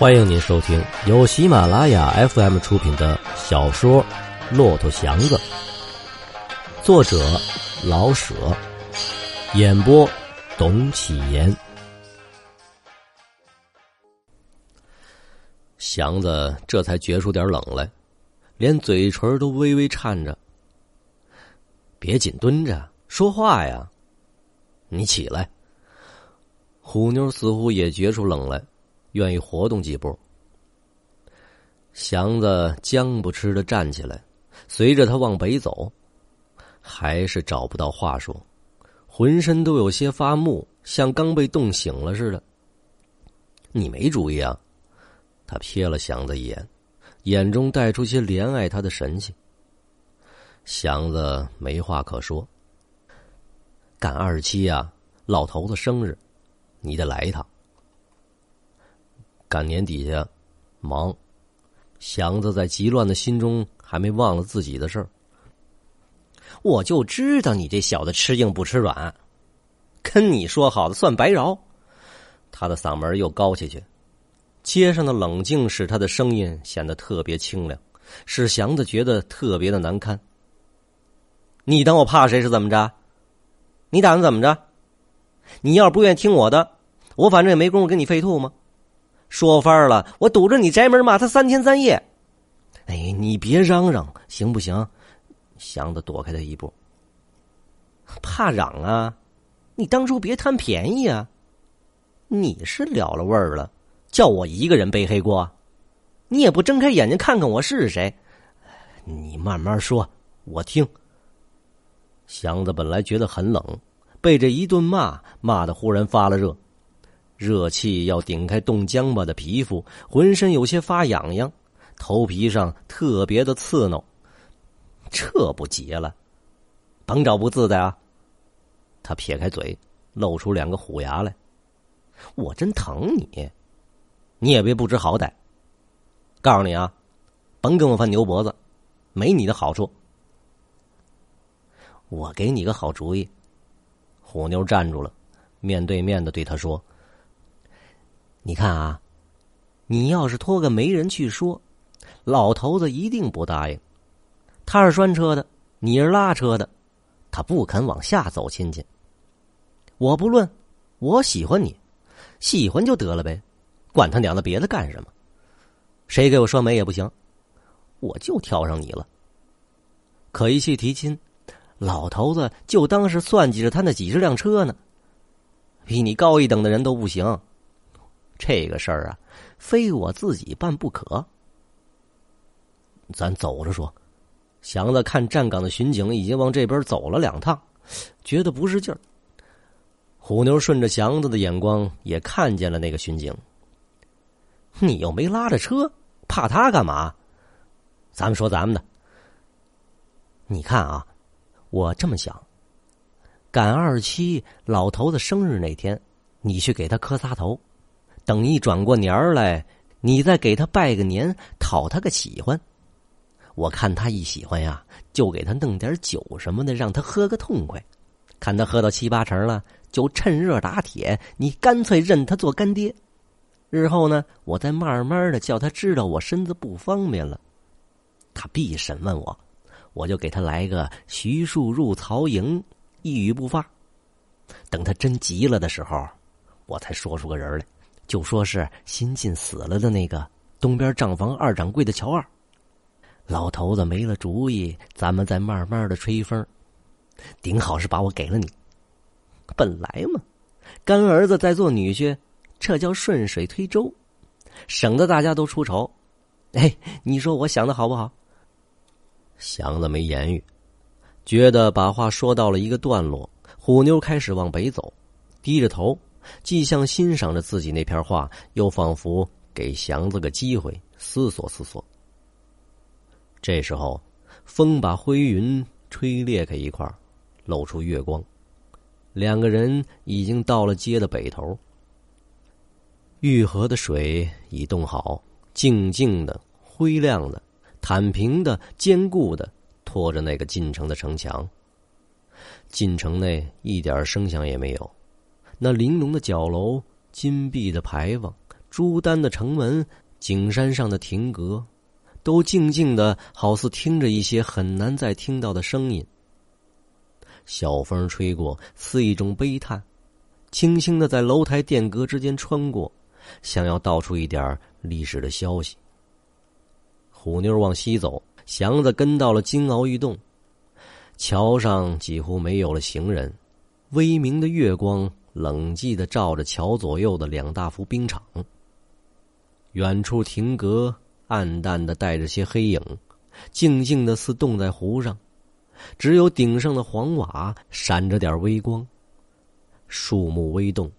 欢迎您收听由喜马拉雅 FM 出品的小说《骆驼祥子》，作者老舍，演播董启言。祥子这才觉出点冷来，连嘴唇都微微颤着。别紧蹲着，说话呀！你起来。虎妞似乎也觉出冷来。愿意活动几步，祥子僵不吃的站起来，随着他往北走，还是找不到话说，浑身都有些发木，像刚被冻醒了似的。你没主意啊？他瞥了祥子一眼，眼中带出些怜爱他的神情。祥子没话可说。赶二十七呀，老头子生日，你得来一趟。赶年底下，忙。祥子在急乱的心中还没忘了自己的事儿。我就知道你这小子吃硬不吃软，跟你说好的算白饶。他的嗓门又高下去，街上的冷静使他的声音显得特别清凉，使祥子觉得特别的难堪。你当我怕谁是怎么着？你打算怎么着？你要是不愿意听我的，我反正也没工夫跟你废吐吗？说翻了，我堵着你宅门骂他三天三夜。哎，你别嚷嚷，行不行？祥子躲开他一步。怕嚷啊？你当初别贪便宜啊！你是了了味儿了，叫我一个人背黑锅，你也不睁开眼睛看看我是谁？你慢慢说，我听。祥子本来觉得很冷，被这一顿骂骂的忽然发了热。热气要顶开冻僵巴的皮肤，浑身有些发痒痒，头皮上特别的刺挠，这不结了，甭找不自在啊！他撇开嘴，露出两个虎牙来。我真疼你，你也别不知好歹。告诉你啊，甭跟我翻牛脖子，没你的好处。我给你个好主意。虎妞站住了，面对面的对他说。你看啊，你要是托个媒人去说，老头子一定不答应。他是拴车的，你是拉车的，他不肯往下走亲戚。我不论，我喜欢你，喜欢就得了呗，管他娘的别的干什么？谁给我说媒也不行，我就挑上你了。可一去提亲，老头子就当是算计着他那几十辆车呢，比你高一等的人都不行。这个事儿啊，非我自己办不可。咱走着说。祥子看站岗的巡警已经往这边走了两趟，觉得不是劲儿。虎妞顺着祥子的眼光也看见了那个巡警。你又没拉着车，怕他干嘛？咱们说咱们的。你看啊，我这么想。赶二七老头子生日那天，你去给他磕仨头。等一转过年儿来，你再给他拜个年，讨他个喜欢。我看他一喜欢呀，就给他弄点酒什么的，让他喝个痛快。看他喝到七八成了，就趁热打铁，你干脆认他做干爹。日后呢，我再慢慢的叫他知道我身子不方便了，他必审问我，我就给他来个徐庶入曹营，一语不发。等他真急了的时候，我才说出个人来。就说是新近死了的那个东边账房二掌柜的乔二，老头子没了主意，咱们再慢慢的吹风，顶好是把我给了你。本来嘛，干儿子在做女婿，这叫顺水推舟，省得大家都出丑。哎，你说我想的好不好？祥子没言语，觉得把话说到了一个段落，虎妞开始往北走，低着头。既像欣赏着自己那片画，又仿佛给祥子个机会思索思索。这时候，风把灰云吹裂开一块，露出月光。两个人已经到了街的北头。玉河的水已冻好，静静的、灰亮的、坦平的、坚固的拖着那个进城的城墙。进城内一点声响也没有。那玲珑的角楼、金碧的牌坊、朱丹的城门、景山上的亭阁，都静静的，好似听着一些很难再听到的声音。小风吹过，似一种悲叹，轻轻的在楼台殿阁之间穿过，想要道出一点历史的消息。虎妞往西走，祥子跟到了金鳌玉洞，桥上几乎没有了行人，微明的月光冷寂的照着桥左右的两大幅冰场。远处亭阁暗淡的带着些黑影，静静的似冻在湖上。只有顶上的黄瓦闪着点微光，树木微动，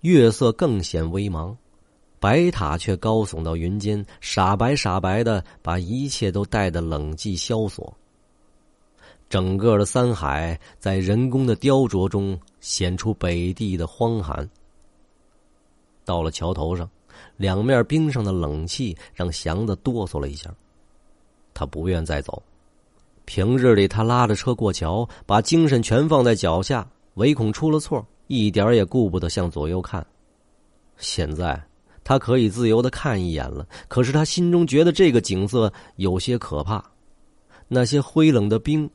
月色更显微茫，白塔却高耸到云间，傻白傻白的，把一切都带得冷寂萧索。整个的三海在人工的雕琢中显出北地的荒寒。到了桥头上，两面冰上的冷气让祥子哆嗦了一下，他不愿再走。平日里，他拉着车过桥，把精神全放在脚下，唯恐出了错，一点也顾不得向左右看。现在，他可以自由的看一眼了，可是他心中觉得这个景色有些可怕。那些灰冷的冰，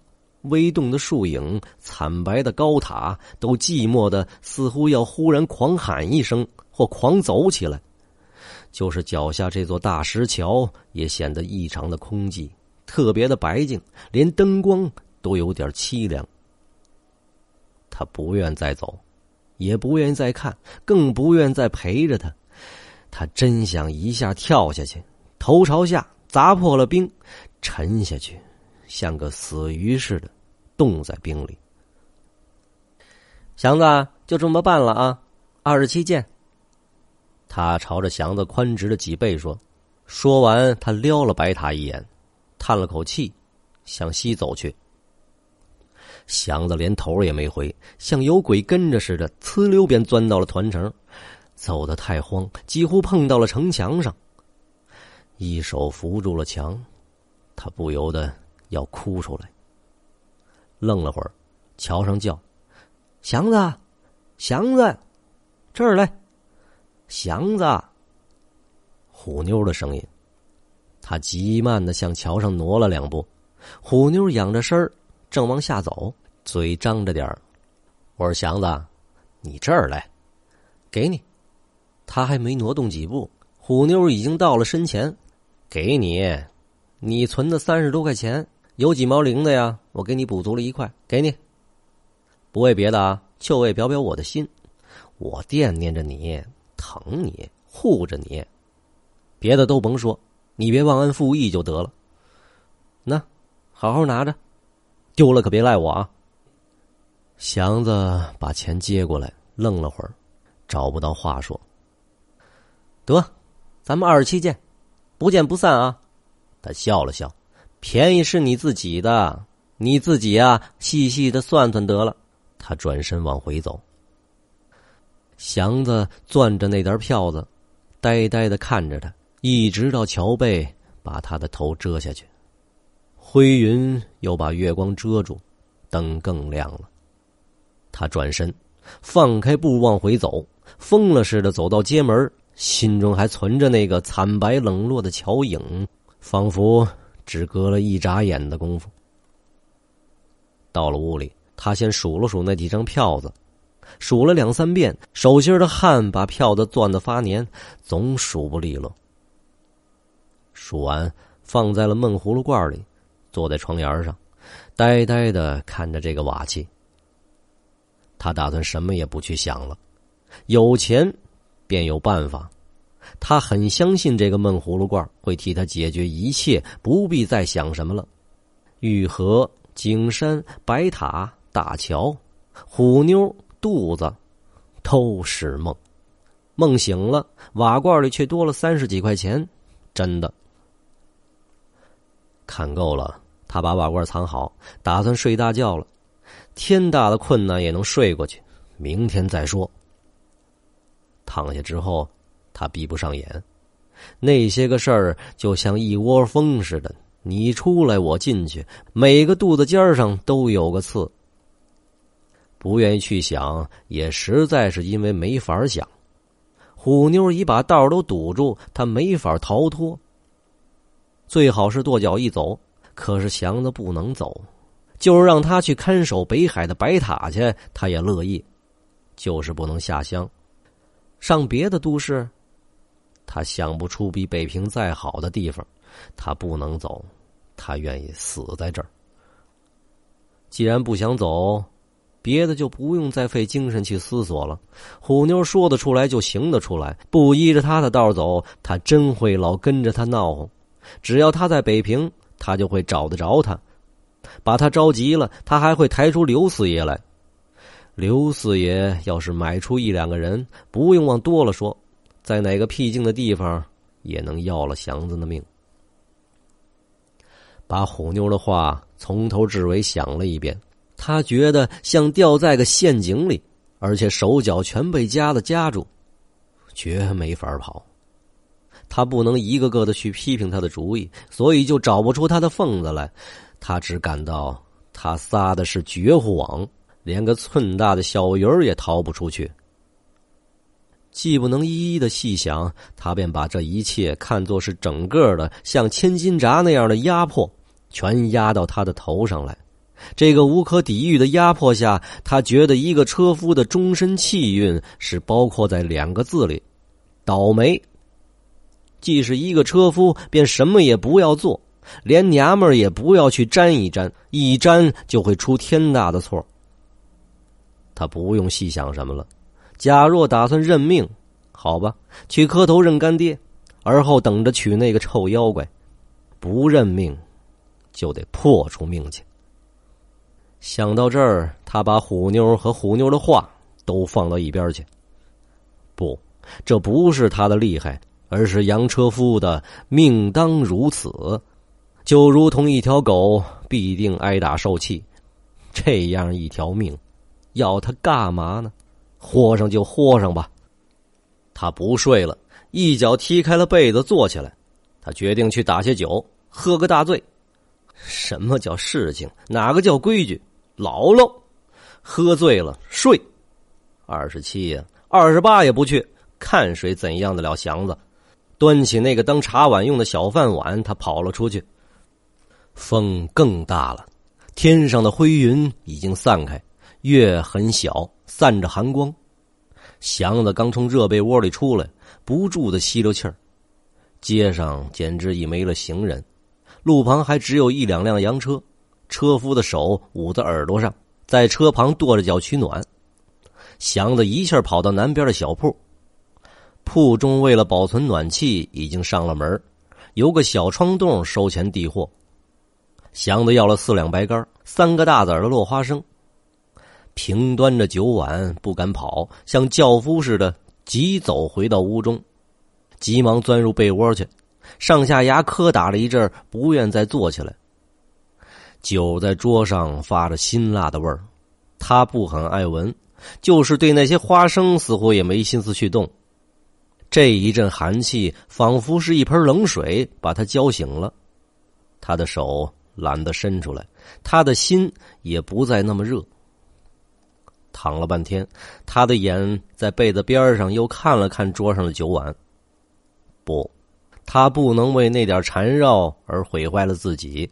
微动的树影，惨白的高塔，都寂寞的似乎要忽然狂喊一声，或狂走起来。就是脚下这座大石桥，也显得异常的空寂。特别的白净，连灯光都有点凄凉。他不愿再走，也不愿再看，更不愿再陪着他。他真想一下跳下去，头朝下砸破了冰，沉下去，像个死鱼似的，冻在冰里。祥子，就这么办了啊！二十七见。他朝着祥子宽直的脊背说，说完，他撩了白塔一眼。叹了口气，向西走去。祥子连头也没回，像有鬼跟着似的，呲溜便钻到了团城。走得太慌，几乎碰到了城墙上，一手扶住了墙，他不由得要哭出来。愣了会儿，桥上叫：“祥子，祥子，这儿来，祥子。”虎妞的声音。他极慢的向桥上挪了两步，虎妞仰着身儿，正往下走，嘴张着点儿。我说：“祥子，你这儿来，给你。”他还没挪动几步，虎妞已经到了身前，给你，你存的三十多块钱，有几毛零的呀？我给你补足了一块，给你。不为别的啊，就为表表我的心，我惦念着你，疼你，护着你，别的都甭说。你别忘恩负义就得了。那，好好拿着，丢了可别赖我啊。祥子把钱接过来，愣了会儿，找不到话说。得，咱们二十七见，不见不散啊。他笑了笑，便宜是你自己的，你自己啊，细细的算算得了。他转身往回走。祥子攥着那沓票子，呆呆的看着他。一直到桥背，把他的头遮下去，灰云又把月光遮住，灯更亮了。他转身，放开步往回走，疯了似的走到街门，心中还存着那个惨白冷落的桥影，仿佛只隔了一眨眼的功夫。到了屋里，他先数了数那几张票子，数了两三遍，手心的汗把票子攥得发黏，总数不利落。数完，放在了闷葫芦罐里，坐在床沿上，呆呆的看着这个瓦器。他打算什么也不去想了，有钱便有办法。他很相信这个闷葫芦罐会替他解决一切，不必再想什么了。玉河、景山、白塔、大桥、虎妞、肚子，都是梦。梦醒了，瓦罐里却多了三十几块钱，真的。看够了，他把瓦罐藏好，打算睡大觉了。天大的困难也能睡过去，明天再说。躺下之后，他闭不上眼，那些个事儿就像一窝蜂似的，你出来我进去，每个肚子尖上都有个刺。不愿意去想，也实在是因为没法想。虎妞已把道都堵住，他没法逃脱。最好是跺脚一走，可是祥子不能走，就是让他去看守北海的白塔去，他也乐意，就是不能下乡，上别的都市。他想不出比北平再好的地方，他不能走，他愿意死在这儿。既然不想走。别的就不用再费精神去思索了。虎妞说得出来就行得出来，不依着他的道走，他真会老跟着他闹哄。只要他在北平，他就会找得着他，把他着急了，他还会抬出刘四爷来。刘四爷要是买出一两个人，不用往多了说，在哪个僻静的地方也能要了祥子的命。把虎妞的话从头至尾想了一遍。他觉得像掉在个陷阱里，而且手脚全被夹子夹住，绝没法跑。他不能一个个的去批评他的主意，所以就找不出他的缝子来。他只感到他撒的是绝户网，连个寸大的小鱼儿也逃不出去。既不能一一的细想，他便把这一切看作是整个的像千斤闸那样的压迫，全压到他的头上来。这个无可抵御的压迫下，他觉得一个车夫的终身气运是包括在两个字里：倒霉。既是一个车夫，便什么也不要做，连娘们儿也不要去沾一沾，一沾就会出天大的错。他不用细想什么了。假若打算认命，好吧，去磕头认干爹，而后等着娶那个臭妖怪；不认命，就得破出命去。想到这儿，他把虎妞和虎妞的话都放到一边去。不，这不是他的厉害，而是杨车夫的命当如此，就如同一条狗必定挨打受气，这样一条命，要他干嘛呢？豁上就豁上吧。他不睡了，一脚踢开了被子，坐起来。他决定去打些酒，喝个大醉。什么叫事情？哪个叫规矩？姥姥，喝醉了睡，二十七呀，二十八也不去，看谁怎样的了祥子。端起那个当茶碗用的小饭碗，他跑了出去。风更大了，天上的灰云已经散开，月很小，散着寒光。祥子刚从热被窝里出来，不住的吸溜气儿。街上简直已没了行人，路旁还只有一两辆洋车。车夫的手捂在耳朵上，在车旁跺着脚取暖。祥子一下跑到南边的小铺，铺中为了保存暖气，已经上了门，有个小窗洞收钱递货。祥子要了四两白干，三个大子的落花生，平端着酒碗，不敢跑，像轿夫似的急走回到屋中，急忙钻入被窝去，上下牙磕打了一阵，不愿再坐起来。酒在桌上发着辛辣的味儿，他不很爱闻，就是对那些花生似乎也没心思去动。这一阵寒气仿佛是一盆冷水，把他浇醒了。他的手懒得伸出来，他的心也不再那么热。躺了半天，他的眼在被子边上又看了看桌上的酒碗。不，他不能为那点缠绕而毁坏了自己。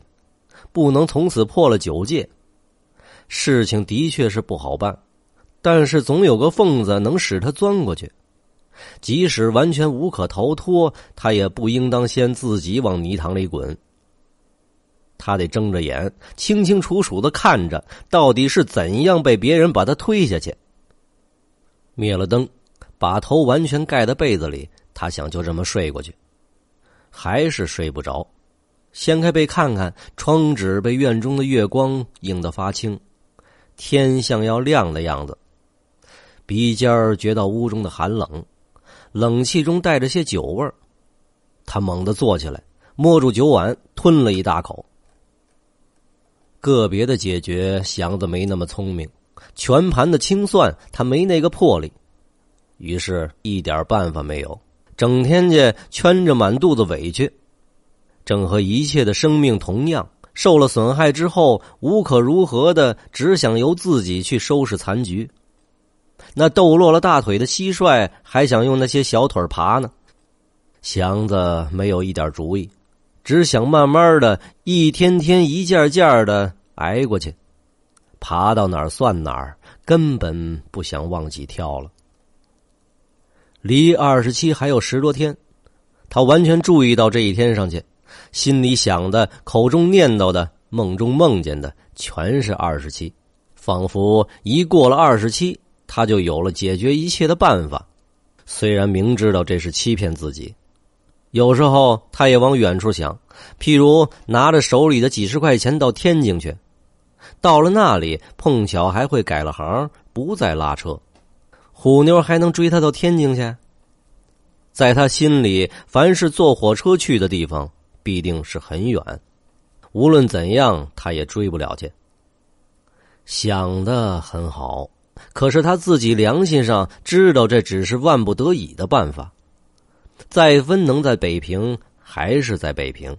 不能从此破了九戒，事情的确是不好办，但是总有个缝子能使他钻过去。即使完全无可逃脱，他也不应当先自己往泥塘里滚。他得睁着眼，清清楚楚的看着，到底是怎样被别人把他推下去。灭了灯，把头完全盖在被子里，他想就这么睡过去，还是睡不着。掀开被看看，窗纸被院中的月光映得发青，天像要亮的样子。鼻尖儿觉到屋中的寒冷，冷气中带着些酒味儿。他猛地坐起来，摸住酒碗，吞了一大口。个别的解决，祥子没那么聪明；全盘的清算，他没那个魄力。于是，一点办法没有，整天家圈着满肚子委屈。正和一切的生命同样，受了损害之后，无可如何的，只想由自己去收拾残局。那抖落了大腿的蟋蟀还想用那些小腿爬呢。祥子没有一点主意，只想慢慢的一天天一件件的挨过去，爬到哪儿算哪儿，根本不想忘记跳了。离二十七还有十多天，他完全注意到这一天上去，心里想的、口中念叨的、梦中梦见的，全是二十七，仿佛一过了二十七，他就有了解决一切的办法。虽然明知道这是欺骗自己，有时候他也往远处想，譬如拿着手里的几十块钱到天津去，到了那里碰巧还会改了行，不再拉车。虎妞还能追他到天津去？在他心里，凡是坐火车去的地方，必定是很远。无论怎样，他也追不了去。想的很好，可是他自己良心上知道，这只是万不得已的办法。再分能在北平，还是在北平。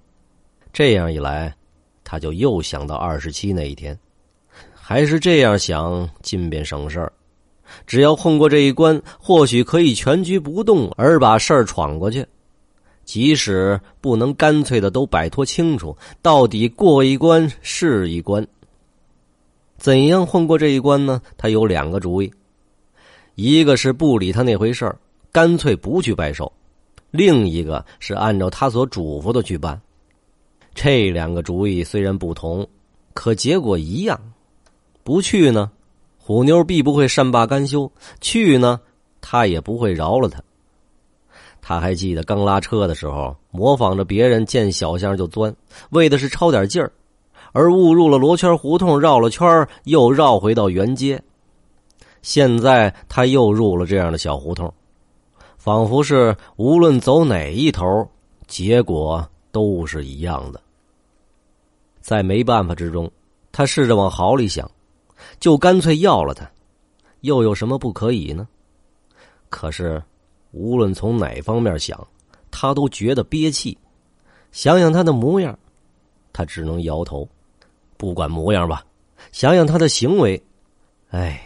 这样一来，他就又想到二十七那一天。还是这样想，尽便省事儿。只要混过这一关，或许可以全局不动而把事儿闯过去。即使不能干脆的都摆脱清楚，到底过一关是一关。怎样混过这一关呢？他有两个主意：一个是不理他那回事儿，干脆不去拜寿；另一个是按照他所嘱咐的去办。这两个主意虽然不同，可结果一样。不去呢？虎妞必不会善罢甘休，去呢，他也不会饶了他。他还记得刚拉车的时候，模仿着别人见小巷就钻，为的是抄点劲儿，而误入了罗圈胡同，绕了圈又绕回到原街。现在他又入了这样的小胡同，仿佛是无论走哪一头，结果都是一样的。在没办法之中，他试着往好里想。就干脆要了他，又有什么不可以呢？可是，无论从哪方面想，他都觉得憋气。想想他的模样，他只能摇头。不管模样吧，想想他的行为，哎，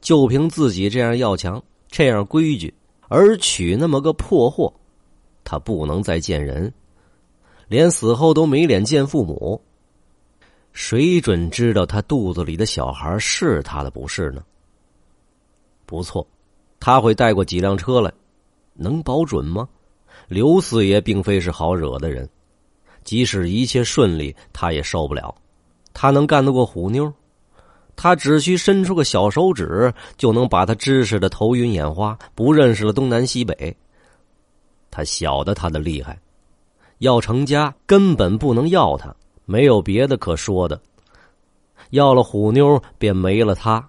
就凭自己这样要强、这样规矩，而娶那么个破货，他不能再见人，连死后都没脸见父母。谁准知道他肚子里的小孩是他的不是呢？不错，他会带过几辆车来，能保准吗？刘四爷并非是好惹的人，即使一切顺利，他也受不了。他能干得过虎妞？他只需伸出个小手指，就能把他支持的头晕眼花，不认识了东南西北。他晓得他的厉害，要成家根本不能要他。没有别的可说的，要了虎妞便没了他，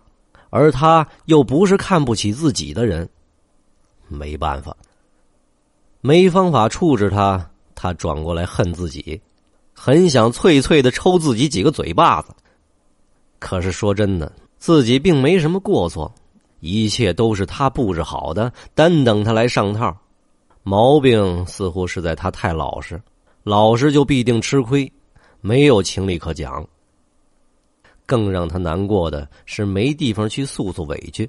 而他又不是看不起自己的人，没办法，没方法处置他，他转过来恨自己，很想脆脆的抽自己几个嘴巴子。可是说真的，自己并没什么过错，一切都是他布置好的，单等他来上套。毛病似乎是在他太老实，老实就必定吃亏。没有情理可讲。更让他难过的是，没地方去诉诉委屈。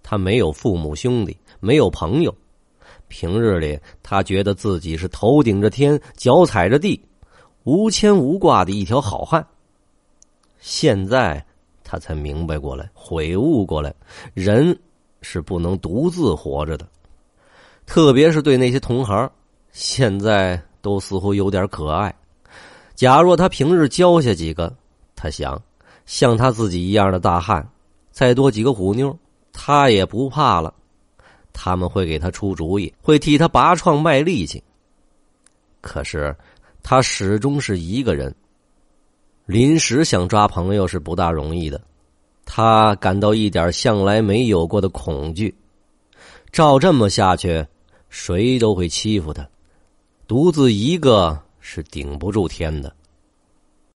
他没有父母兄弟，没有朋友。平日里，他觉得自己是头顶着天，脚踩着地，无牵无挂的一条好汉。现在，他才明白过来，悔悟过来，人是不能独自活着的。特别是对那些同行，现在都似乎有点可爱。假若他平日交下几个，他想像他自己一样的大汉，再多几个虎妞，他也不怕了。他们会给他出主意，会替他拔创卖力气。可是他始终是一个人，临时想抓朋友是不大容易的。他感到一点向来没有过的恐惧。照这么下去，谁都会欺负他，独自一个。是顶不住天的。